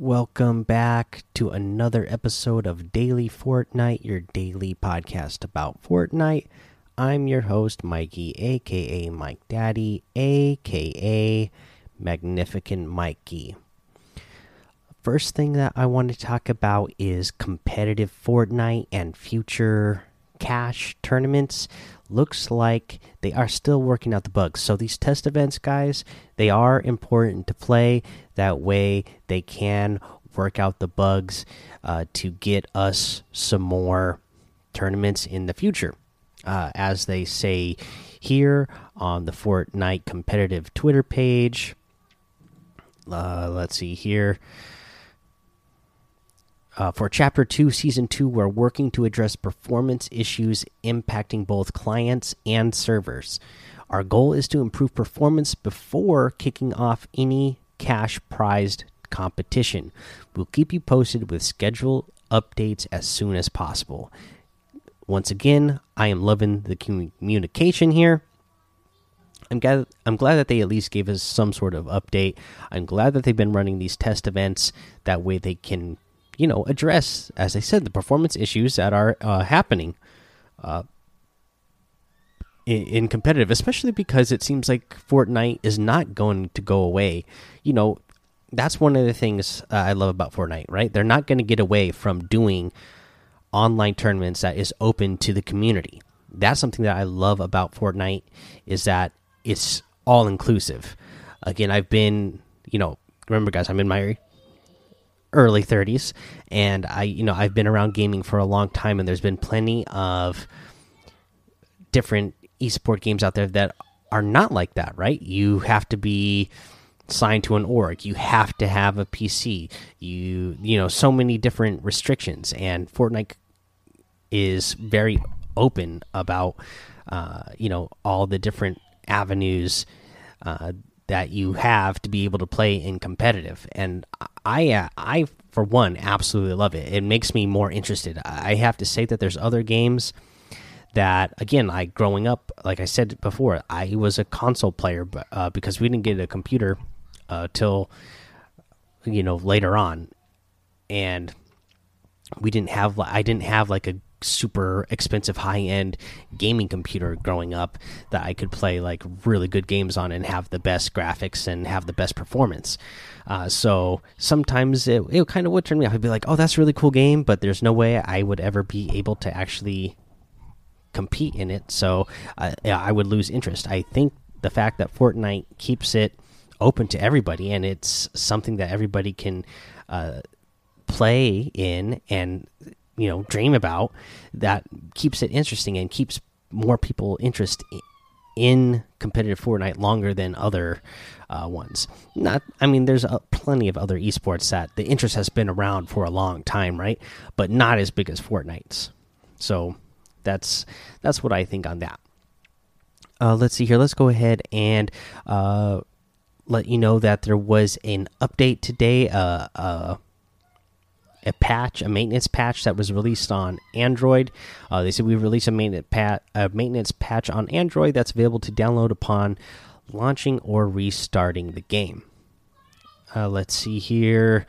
welcome back to another episode of Daily Fortnite, your daily podcast about Fortnite. I'm your host, Mikey, aka Mike Daddy, aka Magnificent Mikey. First thing that I want to talk about is competitive Fortnite and future cash tournaments looks like they are still working out the bugs. So these test events, guys, they are important to play. That way, they can work out the bugs uh, to get us some more tournaments in the future. Uh, as they say here on the Fortnite competitive Twitter page. Uh, let's see here. Uh, for Chapter 2, Season 2, we're working to address performance issues impacting both clients and servers. Our goal is to improve performance before kicking off any cash prized competition. We'll keep you posted with schedule updates as soon as possible. Once again, I am loving the communication here. I'm glad I'm glad that they at least gave us some sort of update. I'm glad that they've been running these test events that way they can you know address as i said the performance issues that are uh, happening uh, in, in, competitive especially because it seems like fortnite is not going to go away. You know that's one of the things uh, i love about fortnite right? They're not going to get away from doing online tournaments that is open to the community. That's something that i love about fortnite is that it's all inclusive. Again i've been you know remember guys i'm in my early 30s and i you know i've been around gaming for a long time and there's been plenty of different esport games out there that are not like that right? You have to be signed to an org. You have to have a pc you you know so many different restrictions and fortnite is very open about uh, you know all the different avenues uh, that you have to be able to play in competitive. And i uh, i for one absolutely love it. It makes me more interested. I have to say that there's other games that again i growing up like i said before i was a console player uh, because we didn't get a computer uh, till you know later on. And we didn't have i didn't have like a super expensive high end gaming computer growing up that I could play like really good games on and have the best graphics and have the best performance. Uh, so sometimes it, it kind of would turn me off. I'd be like, oh, that's a really cool game, but there's no way I would ever be able to actually compete in it. So uh, I would lose interest. I think the fact that Fortnite keeps it open to everybody and it's something that everybody can uh, play in and you know dream about that keeps it interesting and keeps more people interest in competitive Fortnite longer than other uh, ones. Not, I mean, there's plenty of other esports that the interest has been around for a long time, right? But not as big as Fortnite's. So that's that's what I think on that. Uh, let's see here. Let's go ahead and uh, let you know that there was an update today. Uh, uh a patch, a maintenance patch that was released on Android. Uh, they said we released a maintenance, a maintenance patch on Android that's available to download upon launching or restarting the game. Uh, let's see here.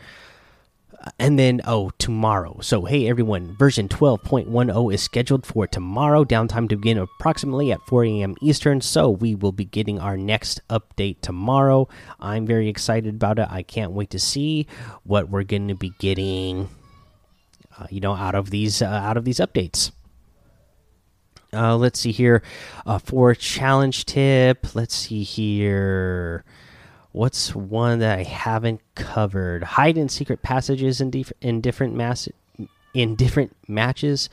And then, oh, tomorrow. So, hey, everyone, version 12.10 is scheduled for tomorrow. Downtime to begin approximately at 4 a.m. Eastern. So, we will be getting our next update tomorrow. I'm very excited about it. I can't wait to see what we're going to be getting, uh, you know, out of these uh, out of these updates. Uh, let's see here uh, for challenge tip. Let's see here. What's one that I haven't covered? Hide and secret passages in in different mass in different matches.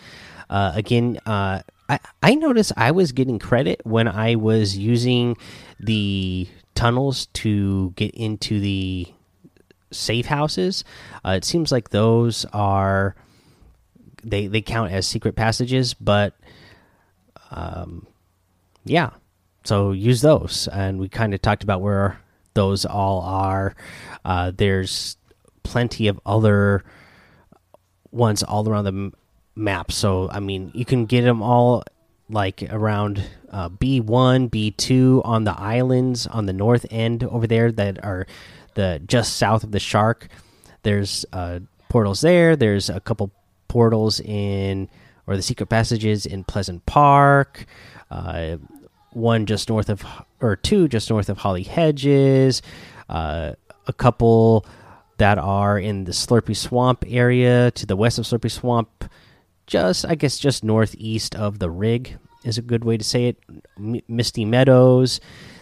Uh, again, uh, I I noticed I was getting credit when I was using the tunnels to get into the safe houses. Uh, it seems like those are they they count as secret passages, but um, yeah. So use those, and we kind of talked about where those all are. Uh, there's plenty of other ones all around the map. So I mean, you can get them all like around uh, B1, B2 on the islands on the north end over there that are the just south of the shark. there's uh, portals there. There's a couple portals in or the secret passages in Pleasant Park. Uh, one just north of or two just north of Holly Hedges. Uh, a couple that are in the Slurpy Swamp area to the west of Slurpy Swamp, just I guess just northeast of the rig is a good way to say it. M Misty Meadows.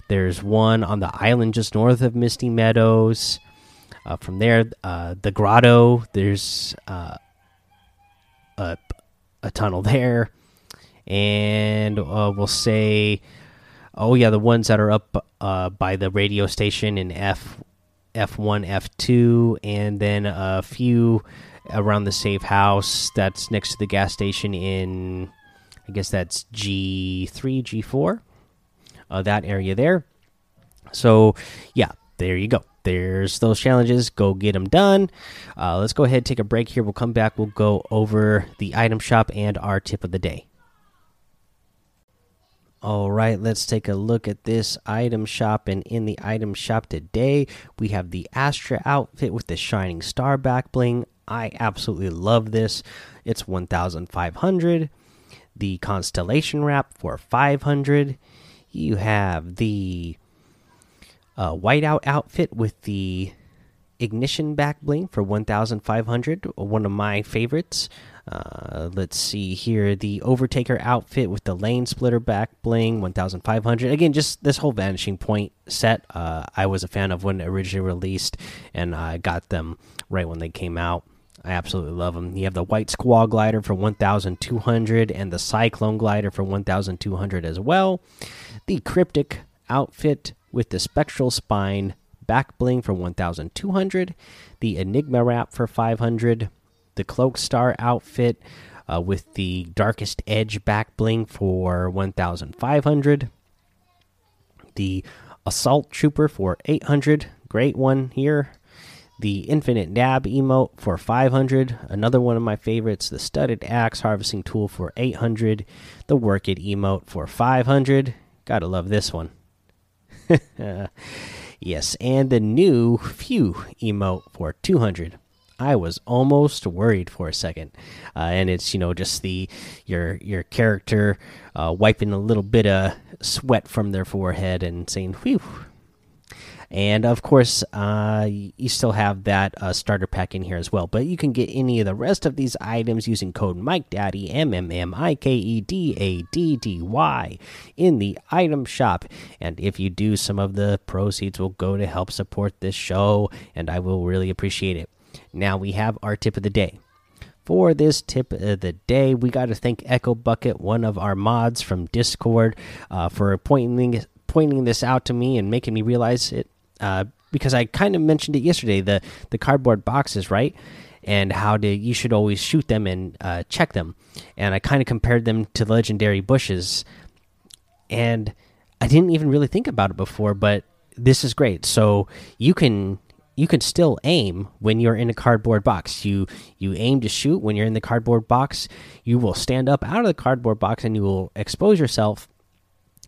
There's one on the island just north of Misty Meadows. Uh, from there, uh, the grotto. There's uh, a a tunnel there, and uh, we'll say, oh yeah, the ones that are up uh, by the radio station in F F1, F2, and then a few around the safe house that's next to the gas station in, I guess that's G3, G4, uh, that area there. So, yeah, there you go. There's those challenges. Go get them done. Uh, let's go ahead take a break here. We'll come back. We'll go over the item shop and our tip of the day. All right, let's take a look at this item shop. And in the item shop today, we have the Astra outfit with the Shining Star back bling. I absolutely love this. It's 1,500. The Constellation wrap for 500. You have the uh, whiteout outfit with the ignition back bling for 1500 one of my favorites uh, let's see here. The overtaker outfit with the lane splitter back bling 1500 again just this whole vanishing point set uh, i was a fan of when originally released and i got them right when they came out. I absolutely love them you have the white squall glider for 1200 and the cyclone glider for 1200 as well. The cryptic outfit with the spectral spine back bling for 1200 the enigma wrap for 500 the cloak star outfit uh, with the darkest edge back bling for 1500 the assault trooper for 800 great one here. The infinite dab emote for 500 another one of my favorites the studded axe harvesting tool for 800 the work it emote for 500 gotta love this one. Yes, and the new Phew emote for 200. I was almost worried for a second, uh, and it's you know just the your your character uh, wiping a little bit of sweat from their forehead and saying "whew." And of course, uh, you still have that uh, starter pack in here as well. But you can get any of the rest of these items using code Mike Daddy M M M I K E D A D D Y in the item shop. And if you do, some of the proceeds will go to help support this show, and I will really appreciate it. Now we have our tip of the day. For this tip of the day, we got to thank Echo Bucket, one of our mods from Discord, uh, for pointing pointing this out to me and making me realize it uh, because I kind of mentioned it yesterday the the cardboard boxes, right? And how to you should always shoot them and uh, check them. And I kind of compared them to legendary bushes, and I didn't even really think about it before, but this is great. So you can you can still aim when you're in a cardboard box. You you aim to shoot when you're in the cardboard box. You will stand up out of the cardboard box and you will expose yourself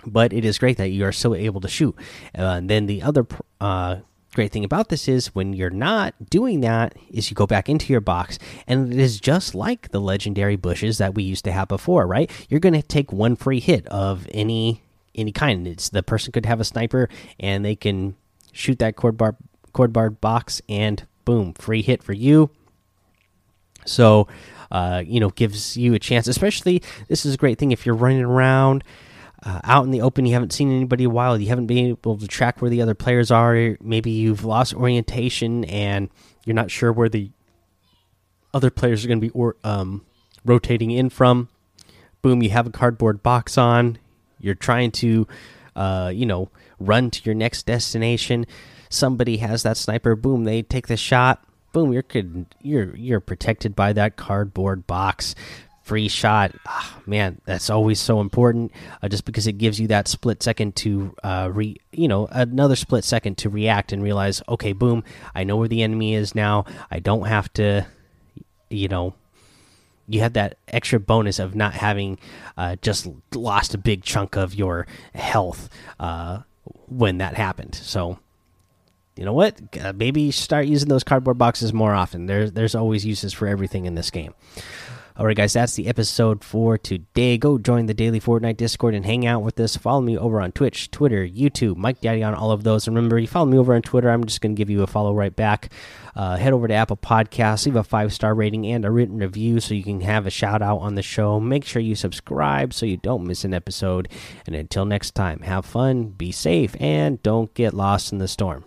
but it is great that you are so able to shoot. Uh, and then the other uh, great thing about this is when you're not doing that is you go back into your box and it is just like the legendary bushes that we used to have before, right? You're going to take one free hit of any any kind. It's the person could have a sniper and they can shoot that cord bar cord bar box and boom, free hit for you. So, uh, you know, gives you a chance. Especially, this is a great thing if you're running around uh, out in the open, you haven't seen anybody a while. You haven't been able to track where the other players are. Maybe you've lost orientation and you're not sure where the other players are going to be or, um, rotating in from. Boom, you have a cardboard box on. You're trying to, uh, you know, run to your next destination. Somebody has that sniper. Boom, they take the shot. Boom, you're you're you're protected by that cardboard box free shot oh, man that's always so important uh, just because it gives you that split second to uh, re you know another split second to react and realize okay boom i know where the enemy is now i don't have to you know you have that extra bonus of not having uh, just lost a big chunk of your health uh, when that happened so you know what? Uh, maybe start using those cardboard boxes more often. There's there's always uses for everything in this game. All right, guys, that's the episode for today. Go join the daily Fortnite Discord and hang out with us. Follow me over on Twitch, Twitter, YouTube, Mike Daddy on all of those. And remember, you follow me over on Twitter, I'm just going to give you a follow right back. Uh, head over to Apple Podcasts, leave a five star rating and a written review so you can have a shout out on the show. Make sure you subscribe so you don't miss an episode. And until next time, have fun, be safe, and don't get lost in the storm.